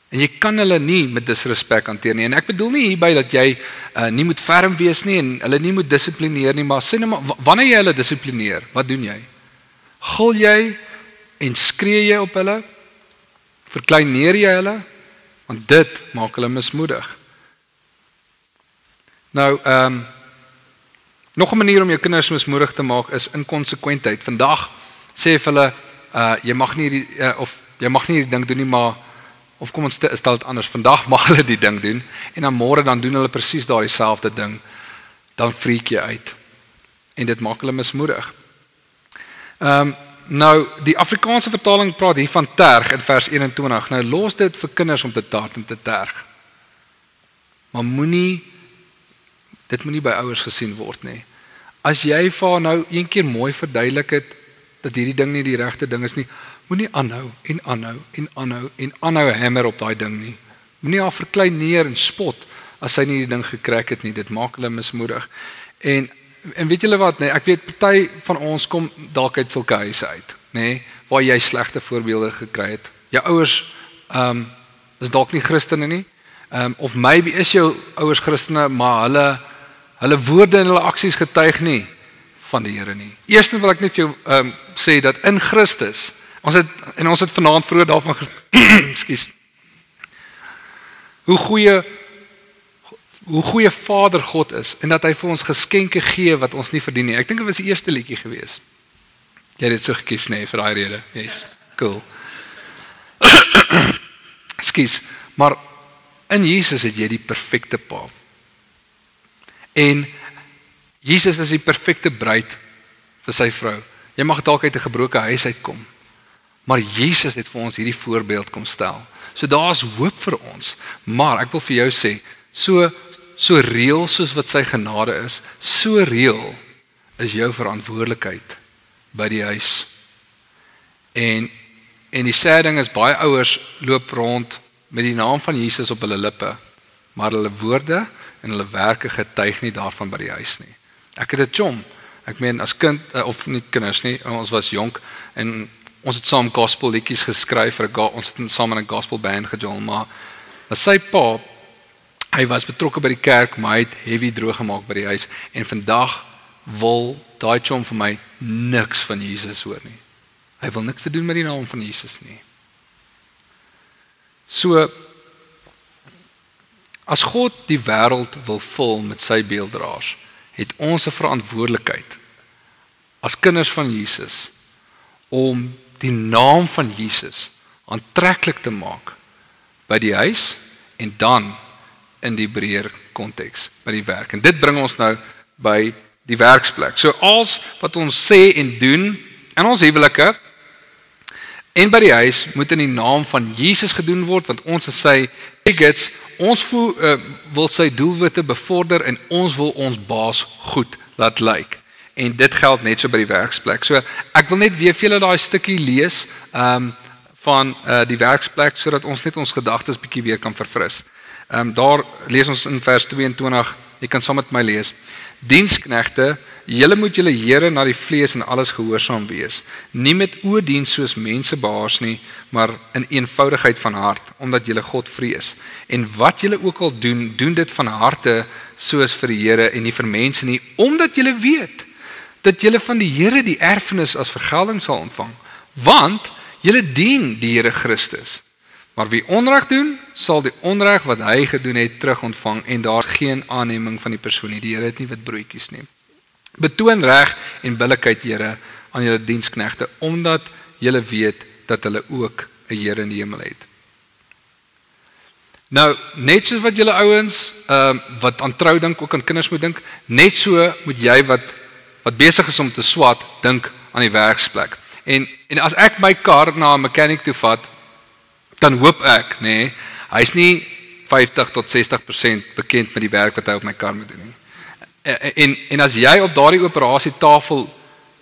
En jy kan hulle nie met disrespek hanteer nie. En ek bedoel nie hierby dat jy uh, nie moet ferm wees nie en hulle nie moet dissiplineer nie, maar sien maar wanneer jy hulle dissiplineer, wat doen jy? Gil jy en skree jy op hulle? Verkleineer jy hulle? Want dit maak hulle mismoedig. Nou, ehm um, nog 'n manier om jou kinders mismoedig te maak is inkonsekwentheid. Vandag sê vir hulle uh jy mag nie die, uh, of jy mag nie die ding doen nie, maar Of kom ons stel dit anders. Vandag [laughs] mag hulle die ding doen en dan môre dan doen hulle presies daardie selfde ding. Dan freak jy uit. En dit maak hulle mismoedig. Ehm um, nou die Afrikaanse vertaling praat hier van terg in vers 21. Nou los dit vir kinders om te taart en te terg. Maar moenie dit moenie by ouers gesien word nie. As jy vir nou een keer mooi verduidelik het dat hierdie ding nie die regte ding is nie, moenie aanhou en aanhou en aanhou en aanhou hamer op daai ding nie. Moenie haar verklein neer en spot as sy nie die ding gekrak het nie. Dit maak hulle mismoedig. En en weet julle wat, nee, ek weet party van ons kom dalk uit sulke huise uit, nê, nee, waar jy slegte voorbeelde gekry het. Jou ouers ehm um, is dalk nie Christene nie. Ehm um, of maybe is jou ouers Christene, maar hulle hulle woorde en hulle aksies getuig nie van die Here nie. Eerstens wil ek net vir jou ehm um, sê dat in Christus, ons het en ons het vanaand vroeg daarvan [clears throat] ekskuus. hoe goeie hoe goeie Vader God is en dat hy vir ons geskenke gee wat ons nie verdien nie. Ek dink dit was die eerste liedjie gewees. Jy het dit so gekies nê nee, vir daai rede. Yes. Cool. [clears throat] Skielik, maar in Jesus het jy die perfekte pa. En Jesus is die perfekte bruid vir sy vrou. Jy mag dalk uit 'n gebroke huis uitkom, maar Jesus het vir ons hierdie voorbeeld kom stel. So daar's hoop vir ons, maar ek wil vir jou sê, so so reël soos wat sy genade is, so reël is jou verantwoordelikheid by die huis. En En die sê ding is baie ouers loop rond met die naam van Jesus op hulle lippe, maar hulle woorde en hulle werke getuig nie daarvan by die huis nie. Ek het dit chom. Ek meen as kind eh, of nie kinders nie, ons was jonk en ons het saam gospel liedjies geskryf vir ons het saam in 'n gospel band gejol, maar as sy pa hy was betrokke by die kerk, maar hy het heavy droog gemaak by die huis en vandag wil daai chom vir my niks van Jesus hoor nie. Hy wil niks te doen met die naam van Jesus nie. So as God die wêreld wil vul met sy beelddraers, het ons 'n verantwoordelikheid as kinders van Jesus om die naam van Jesus aantreklik te maak by die huis en dan in die breër konteks by die werk. En dit bring ons nou by die werksplek. So als wat ons sê en doen in ons huwelike en by die huis moet in die naam van Jesus gedoen word want ons is sy tickets ons voel, uh, wil sy doelwitte bevorder en ons wil ons baas goed laat lyk en dit geld net so by die werksplek. So ek wil net weer vir julle daai stukkie lees um, van uh, die werksplek sodat ons net ons gedagtes bietjie weer kan verfris. Um, daar lees ons in vers 22 jy kan saam met my lees. Diensknegte Julle moet julle Here na die vlees en alles gehoorsaam wees, nie met oordien soos mense behaars nie, maar in eenvoudigheid van hart, omdat julle God vrees. En wat julle ook al doen, doen dit van harte soos vir die Here en nie vir mense nie, omdat julle weet dat julle van die Here die erfenis as vergelding sal ontvang, want julle dien die Here Christus. Maar wie onreg doen, sal die onreg wat hy gedoen het terugontvang en daar geen aanneming van die persoon nie. Die Here het nie wit broodjies nie. Betoon reg en billikheid, Here, aan julle diensknegte omdat julle weet dat hulle ook 'n Here in die hemel het. Nou, net soos wat julle ouens ehm uh, wat aan trou dink, ook aan kinders moet dink, net so moet jy wat wat besig is om te swat, dink aan die werksplek. En en as ek my kar na 'n mechanic toe vat, dan hoop ek, nê, nee, hy's nie 50 tot 60% bekend met die werk wat hy op my kar moet doen nie. Eh, en en as jy op daardie operasietafel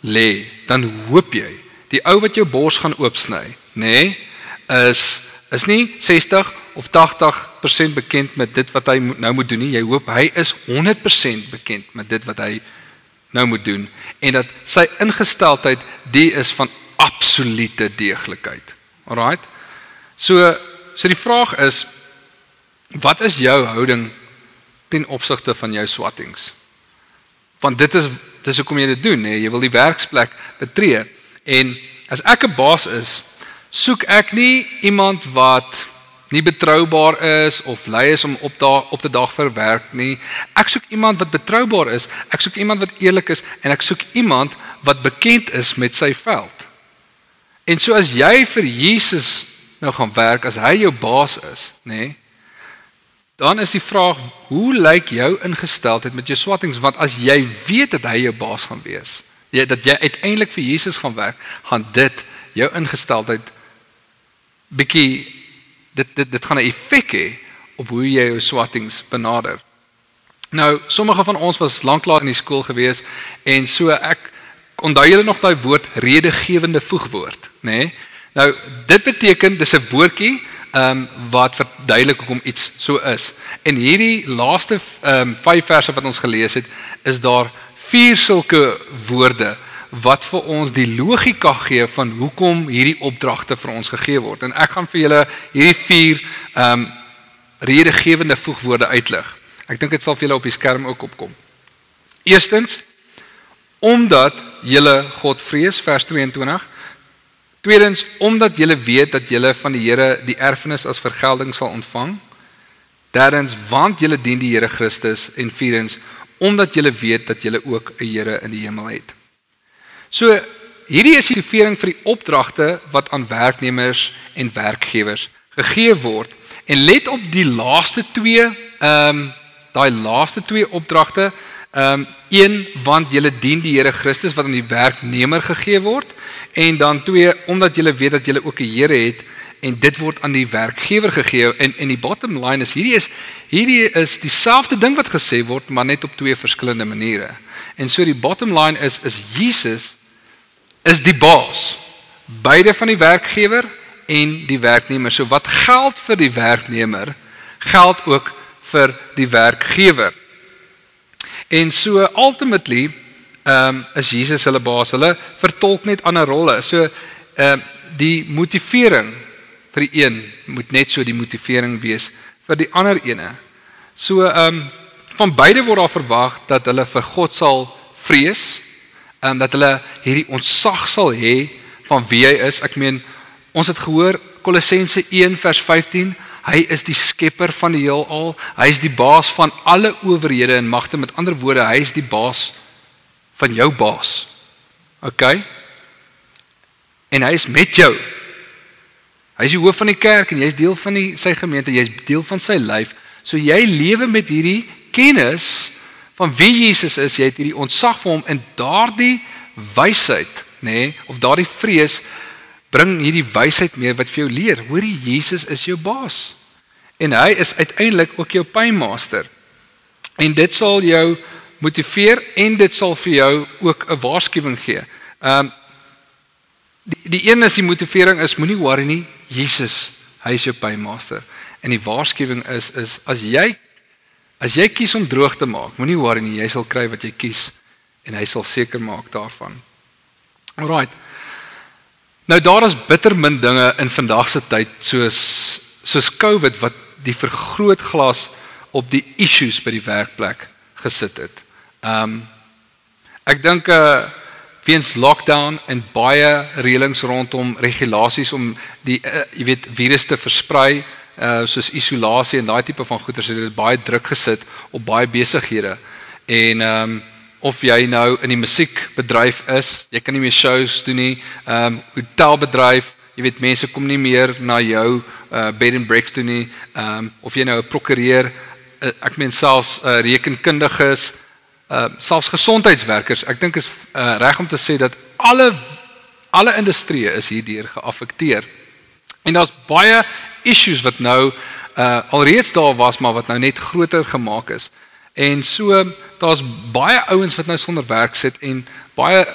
lê, dan hoop jy die ou wat jou bors gaan oopsny, nê, nee, is is nie 60 of 80% bekend met dit wat hy nou moet doen nie. Jy hoop hy is 100% bekend met dit wat hy nou moet doen en dat sy ingesteldheid die is van absolute deeglikheid. Alraight. So so die vraag is wat is jou houding ten opsigte van jou swattings? Want dit is dis hoekom jy dit doen, hè? Jy wil die werksplek betree. En as ek 'n baas is, soek ek nie iemand wat nie betroubaar is of lui is om op daar op te dag vir werk nie. Ek soek iemand wat betroubaar is. Ek soek iemand wat eerlik is en ek soek iemand wat bekend is met sy veld. En so as jy vir Jesus nou gaan werk as hy jou baas is, nê? Nee, Dan is die vraag, hoe lyk jou ingesteldheid met jou swattings want as jy weet dat hy jou baas gaan wees, jy dat jy uiteindelik vir Jesus gaan werk, gaan dit jou ingesteldheid bietjie dit dit dit gaan 'n effek hê op hoe jy jou swattings benader. Nou, sommige van ons was lanklaas in die skool gewees en so ek onthou julle nog daai woord redegewende voegwoord, nê? Nee? Nou, dit beteken dis 'n woordjie ehm um, wat verduidelik hoekom iets so is. En hierdie laaste ehm um, 5 verse wat ons gelees het, is daar vier sulke woorde wat vir ons die logika gee van hoekom hierdie opdragte vir ons gegee word. En ek gaan vir julle hierdie vier ehm um, redegewende voegwoorde uitlig. Ek dink dit sal vir julle op die skerm ook opkom. Eerstens omdat julle God vrees vers 22 Tweedens, omdat julle weet dat julle van die Here die erfenis as vergelding sal ontvang. Derdens, want julle dien die Here Christus en vierdens, omdat julle weet dat julle ook 'n Here in die hemel het. So, hierdie is die motivering vir die opdragte wat aan werknemers en werkgewers gegee word. En let op die laaste twee, ehm um, daai laaste twee opdragte, ehm um, een want julle dien die Here Christus wat aan die werknemer gegee word En dan twee, omdat jy weet dat jy ook 'n Here het en dit word aan die werkgewer gegee en en die bottom line is hierdie is hierdie is dieselfde ding wat gesê word maar net op twee verskillende maniere. En so die bottom line is is Jesus is die baas beide van die werkgewer en die werknemer. So wat geld vir die werknemer geld ook vir die werkgewer. En so ultimately ehm um, is Jesus hulle baas. Hulle vertolk net ander rolle. So ehm uh, die motivering vir die een moet net so die motivering wees vir die ander ene. So ehm um, van beide word daar verwag dat hulle vir God sal vrees, ehm um, dat hulle hierdie ontsag sal hê van wie hy is. Ek meen ons het gehoor Kolossense 1 vers 15 Hy is die skepper van die heelal. Hy is die baas van alle owerhede en magte. Met ander woorde, hy is die baas van jou baas. OK? En hy is met jou. Hy is die hoof van die kerk en jy's deel van die sy gemeente, jy's deel van sy lyf. So jy lewe met hierdie kennis van wie Jesus is. Jy het hierdie ontzag vir hom en daardie wysheid, nê, nee, of daardie vrees bring hierdie wysheid mee wat vir jou leer. Hoorie, Jesus is jou baas. En hy is uiteindelik ook jou pynmeester. En dit sal jou motiveer en dit sal vir jou ook 'n waarskuwing gee. Ehm um, die die een is die motivering is moenie worry nie, Jesus, hy is jou pynmaster. En die waarskuwing is is as jy as jy kies om droog te maak, moenie worry nie, jy sal kry wat jy kies en hy sal seker maak daarvan. Alraight. Nou daar is bitter min dinge in vandag se tyd soos soos COVID wat die vergrootglas op die issues by die werkplek gesit het. Ehm um, ek dink uh weens lockdown en baie reëlings rondom regulasies om die uh, jy weet virus te versprei uh soos isolasie en daai tipe van goeders het dit baie druk gesit op baie besighede. En ehm um, of jy nou in die musiekbedryf is, jy kan nie meer shows doen nie. Ehm um, hotelbedryf, jy weet mense kom nie meer na jou uh bed and breakfast toe nie. Ehm um, of jy nou 'n prokureur, uh, ek meen selfs 'n uh, rekenkundiges uh selfs gesondheidswerkers, ek dink is uh, reg om te sê dat alle alle industrieë is hierdeur geaffekteer. En daar's baie issues wat nou uh alreeds daar was maar wat nou net groter gemaak is. En so daar's baie ouens wat nou sonder werk sit en baie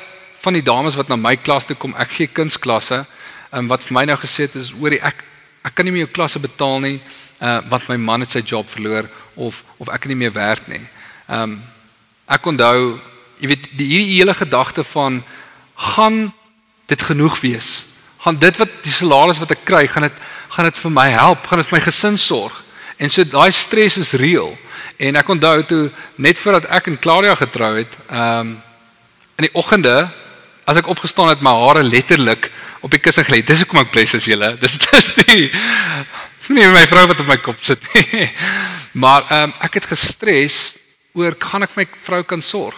van die dames wat na my klas toe kom, ek gee kunsklasse, um, wat vir my nou gesê het is hoorie ek ek kan nie meer jou klasse betaal nie, uh want my man het sy job verloor of of ek kan nie meer werk nie. Um Ek onthou, jy weet, die hierdie hele gedagte van gaan dit genoeg wees? Gaan dit wat die salaris wat ek kry, gaan dit gaan dit vir my help? Gaan dit vir my gesin sorg? En so daai stres is reëel. En ek onthou toe net voordat ek en Claudia getrou het, ehm um, in die oggende as ek opgestaan het, my hare letterlik op die kussing gelê. Dis hoekom ek bless as julle. Dis dis die Dis nie my vrou wat op my kop sit nie. [laughs] Maar ehm um, ek het gestres oor gaan ek vir my vrou kan sorg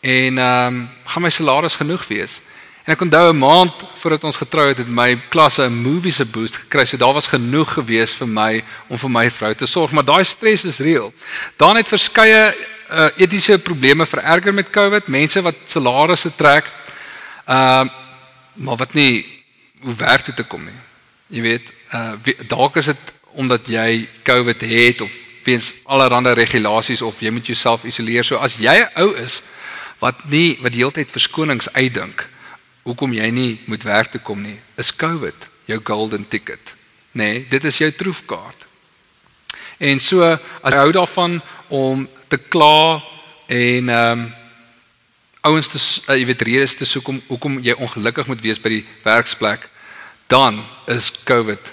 en ehm um, gaan my salaris genoeg wees. En ek onthou 'n maand voordat ons getrou het, het my klasse 'n movie se boost gekry. So daar was genoeg gewees vir my om vir my vrou te sorg, maar daai stres is reëel. Daar het verskeie uh, etiese probleme vererger met COVID, mense wat salarisse trek. Ehm uh, maar wat nie hoe werk dit te kom nie. Jy weet, uh dalk is dit omdat jy COVID het of weens allerlei regulasies of jy moet jouself isoleer. So as jy 'n ou is wat nie wat heeltyd verskonings uitdink hoekom jy nie moet werk toe kom nie, is COVID jou golden ticket. Nee, dit is jou troefkaart. En so as jy hou daarvan om te kla en ehm um, ouens te uh, jy weet redes te soek om hoekom jy ongelukkig moet wees by die werksplek, dan is COVID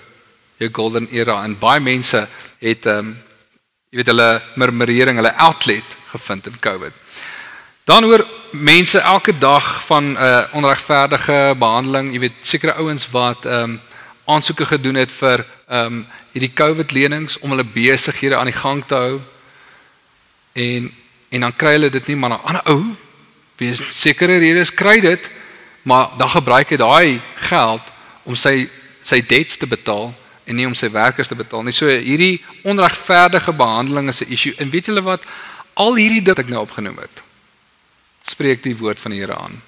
jou golden era en baie mense het ehm um, jy weet hulle murmurering, hulle outlet gevind in COVID. Dan hoor mense elke dag van 'n uh, onregverdige behandeling, jy weet sekere ouens wat ehm um, aansoeke gedoen het vir ehm um, hierdie COVID lenings om hulle besighede aan die gang te hou. En en dan kry hulle dit nie maar 'n ander ou wees sekere redes kry dit, maar dan gebruik hy daai geld om sy sy debts te betaal en nie om sy werkers te betaal nie. So hierdie onregverdige behandeling is 'n issue. En weet julle wat? Al hierdie dit ek nou opgenoem het, spreek die woord van die Here aan.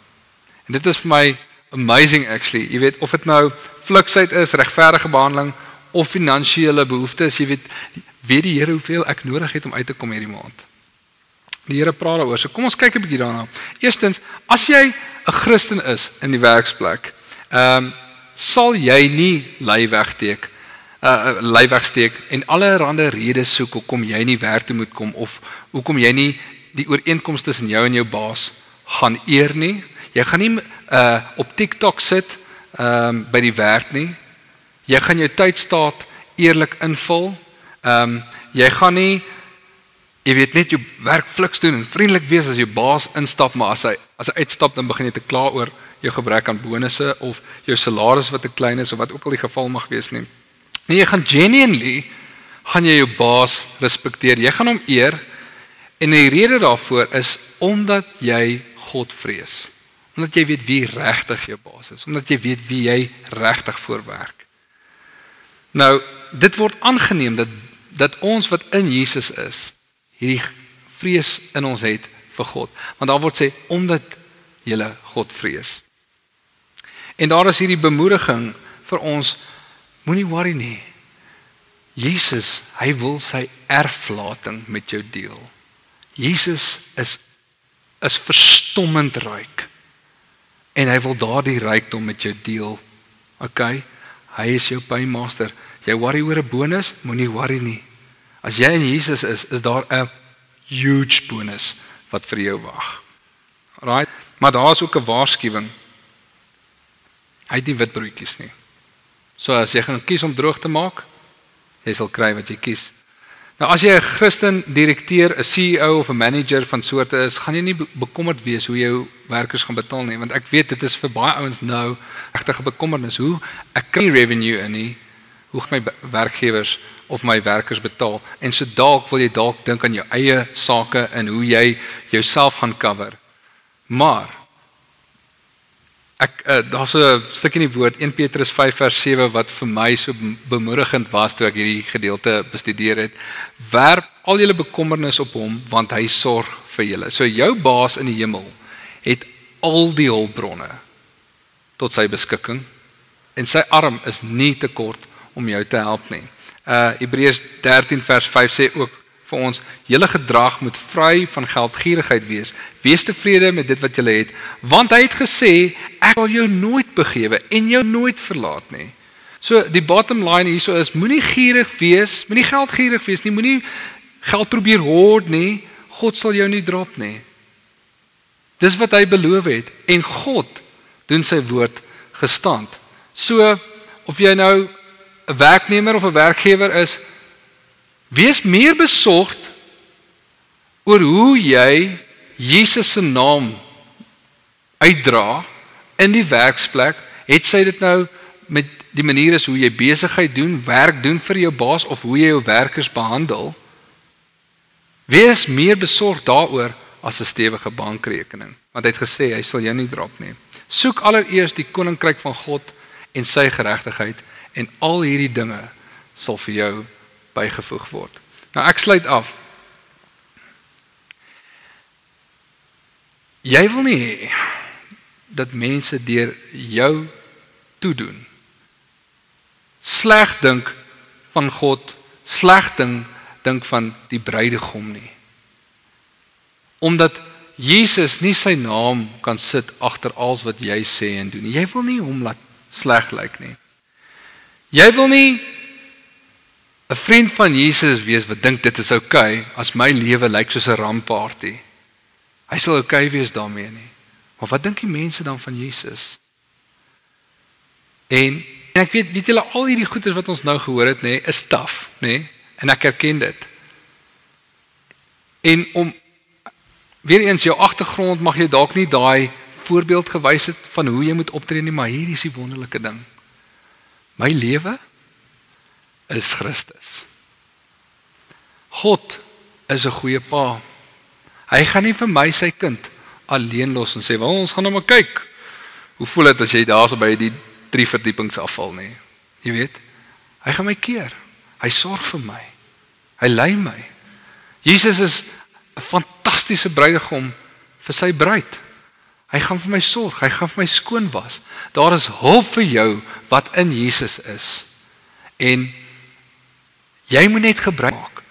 En dit is vir my amazing actually. Jy weet of dit nou fluksheid is, regverdige behandeling of finansiële behoeftes, jy weet weet die Here hoeveel ek nodig het om uit te kom hierdie maand. Die Here praat daaroor. So kom ons kyk 'n bietjie daarna. Eerstens, as jy 'n Christen is in die werksplek, ehm um, sal jy nie lei wegsteek uh lei wegsteek en allerlei redes soek hoekom jy nie werk toe moet kom of hoekom jy nie die ooreenkomste tussen jou en jou baas gaan eer nie. Jy gaan nie uh op TikTok sit ehm um, by die werk nie. Jy gaan jou tydstaat eerlik invul. Ehm um, jy gaan nie jy weet net jou werk fliks doen en vriendelik wees as jou baas instap maar as hy as hy uitstap dan begin jy te kla oor jou gebrek aan bonusse of jou salaris wat te klein is of wat ook al die geval mag wees nie. Nee, jy gaan genuinely gaan jy jou baas respekteer. Jy gaan hom eer en die rede daarvoor is omdat jy God vrees. Omdat jy weet wie regtig jou baas is, omdat jy weet wie jy regtig voorwerk. Nou, dit word aangeneem dat dat ons wat in Jesus is, hierdie vrees in ons het vir God. Want daar word sê omdat jy God vrees. En daar is hierdie bemoediging vir ons Moenie worry nie. Jesus, hy wil sy erflating met jou deel. Jesus is is verstommend ryk. En hy wil daardie rykdom met jou deel. OK? Hy is jou paymaster. Jy worry oor 'n bonus, moenie worry nie. As jy in Jesus is, is daar 'n huge bonus wat vir jou wag. Right? Maar daar's ook 'n waarskuwing. Hy het nie witbroodjies nie. So as jy gaan kies om droog te maak, jy sal kry wat jy kies. Nou as jy 'n Christen direkteur, 'n CEO of 'n manager van soorte is, gaan jy nie bekommerd wees hoe jou werkers gaan betaal nie, want ek weet dit is vir baie ouens nou regtig 'n bekommernis hoe ek kry revenue in nie, hoe my werkgewers of my werkers betaal. En so dalk wil jy dalk dink aan jou eie sake en hoe jy jouself gaan cover. Maar Ek uh, daar's 'n stukkie in die woord 1 Petrus 5 vers 7 wat vir my so bemoedigend was toe ek hierdie gedeelte bestudeer het. Werp al julle bekommernis op hom want hy sorg vir julle. So jou baas in die hemel het al die hulpbronne tot sy beskikking en sy arm is nie te kort om jou te help nie. Uh Hebreërs 13 vers 5 sê ook vir ons julle gedrag moet vry van geldgierigheid wees. Wees tevrede met dit wat jy het, want hy het gesê ek sal jou nooit begewe en jou nooit verlaat nie. So die bottom line hierso is moenie gierig wees, moenie geldgierig wees nie, moenie geld probeer hoard nie. God sal jou nie drop nie. Dis wat hy beloof het en God doen sy woord gestand. So of jy nou 'n werknemer of 'n werkgewer is, Wees meer besorgd oor hoe jy Jesus se naam uitdra in die werksplek. Het sy dit nou met die manier is hoe jy besigheid doen, werk doen vir jou baas of hoe jy jou werkers behandel? Wees meer besorgd daaroor as 'n stewige bankrekening, want hy het gesê hy sal jou nie drop nie. Soek allereers die koninkryk van God en sy geregtigheid en al hierdie dinge sal vir jou bygevoeg word. Nou ek sluit af. Jy wil nie hê dat mense deur jou toe doen sleg dink van God sleg ding dink van die bruidegom nie. Omdat Jesus nie sy naam kan sit agter alles wat jy sê en doen nie. Jy wil nie hom laat sleg lyk nie. Jy wil nie 'n vriend van Jesus wees wat dink dit is oukei okay, as my lewe lyk soos 'n rampparty. Hy sal oukei okay wees daarmee nie. Maar wat dink die mense dan van Jesus? En, en ek weet weet julle al hierdie goeders wat ons nou gehoor het nê, is taaf, nê? En ek erken dit. En om weer eens jou agtergrond mag jy dalk nie daai voorbeeld gewys het van hoe jy moet optree nie, maar hier is die wonderlike ding. My lewe is Christus. God is 'n goeie pa. Hy gaan nie vir my sy kind alleen los en sê, "Wel, ons gaan nou maar kyk. Hoe voel dit as jy daarso by die drie verdiepings afval nie?" Jy weet, hy gaan my keer. Hy sorg vir my. Hy lei my. Jesus is 'n fantastiese bruidegom vir sy bruid. Hy gaan vir my sorg, hy gaan vir my skoon was. Daar is hulp vir jou wat in Jesus is. En jy moet net gebruik maak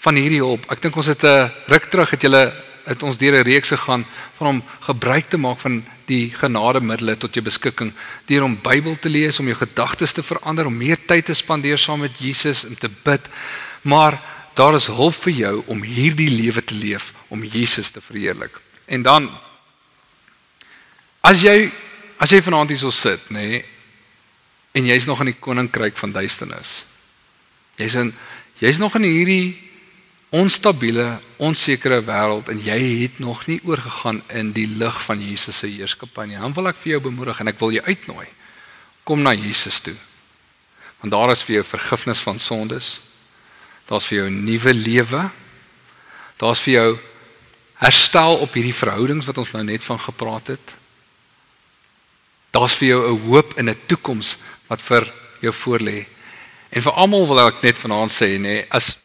van hierdie hulp. Ek dink ons het 'n ruk terug het julle het ons deur 'n reeks gegaan van om gebruik te maak van die genademiddels tot jou beskikking deur om Bybel te lees, om jou gedagtes te verander, om meer tyd te spandeer saam met Jesus en te bid. Maar daar is hulp vir jou om hierdie lewe te leef om Jesus te verheerlik. En dan as jy as jy vanaand hier sit, nê, nee, en jy's nog in die koninkryk van duisternis. Jy's in jy's nog in hierdie onstabiele, onsekere wêreld en jy het nog nie oorgegaan in die lig van Jesus se heerskappy nie. Dan wil ek vir jou bemoedig en ek wil jou uitnooi. Kom na Jesus toe. Want daar is vir jou vergifnis van sondes. Daar's vir jou 'n nuwe lewe. Daar's vir jou herstel op hierdie verhoudings wat ons nou net van gepraat het. Daar's vir jou 'n hoop en 'n toekoms wat vir jou voorlê. En vir almal wil ek net vanaand sê nê, as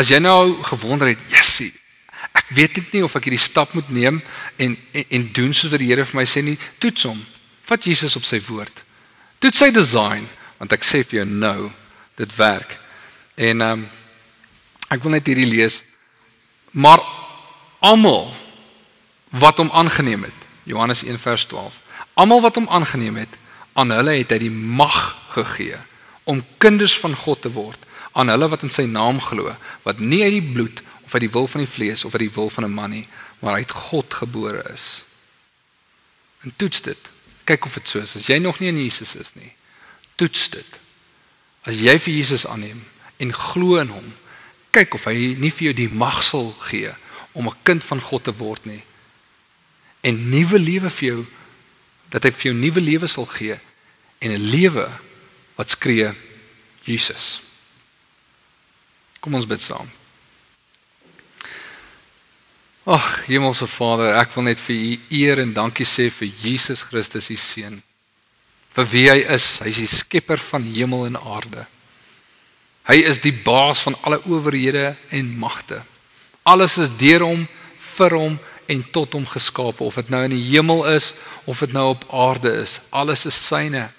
As jy nou gewonder het, Jessie, ek weet net nie of ek hierdie stap moet neem en en, en doen soos wat die Here vir my sê nie, toets hom. Vat Jesus op sy woord. Toets sy design, want ek sê vir jou nou, dit werk. En ehm um, ek wil net hierdie lees. Maar almal wat hom aangeneem het, Johannes 1 vers 12. Almal wat hom aangeneem het, aan hulle het hy die mag gegee om kinders van God te word aan hulle wat in sy naam glo, wat nie uit die bloed of uit die wil van die vlees of uit die wil van 'n man nie, maar uit God gebore is. En toets dit. Kyk of dit so is. As jy nog nie in Jesus is nie, toets dit. As jy vir Jesus aanneem en glo in hom, kyk of hy nie vir jou die mag sal gee om 'n kind van God te word nie. En nuwe lewe vir jou dat hy vir jou nuwe lewe sal gee en 'n lewe wat skree Jesus. Kom ons bid saam. Ag, Hemelse Vader, ek wil net vir U eer en dankie sê vir Jesus Christus, U seun. Vir wie hy is, hy is die skepper van hemel en aarde. Hy is die baas van alle owerhede en magte. Alles is deur hom, vir hom en tot hom geskape, of dit nou in die hemel is of dit nou op aarde is. Alles is syne.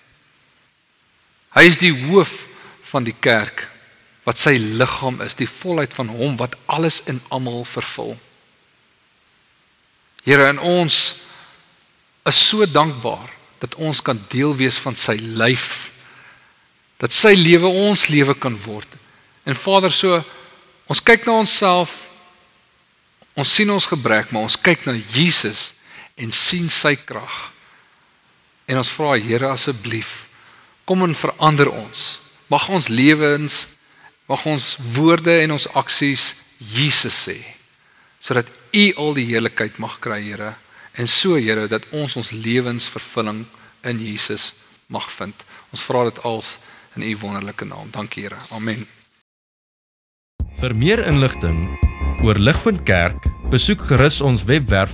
Hy is die hoof van die kerk wat sy liggaam is, die volheid van hom wat alles in almal vervul. Here en ons is so dankbaar dat ons kan deel wees van sy lyf. Dat sy lewe ons lewe kan word. En Vader, so ons kyk na onsself. Ons sien ons gebrek, maar ons kyk na Jesus en sien sy krag. En ons vra Here asseblief, kom en verander ons. Mag ons lewens Mag ons woorde en ons aksies Jesus sê sodat U al die heerlikheid mag kry, Here. En so, Here, dat ons ons lewens vervulling in Jesus mag vind. Ons vra dit als in U wonderlike naam. Dankie, Here. Amen. Vir meer inligting oor Ligpunt Kerk, besoek gerus ons webwerf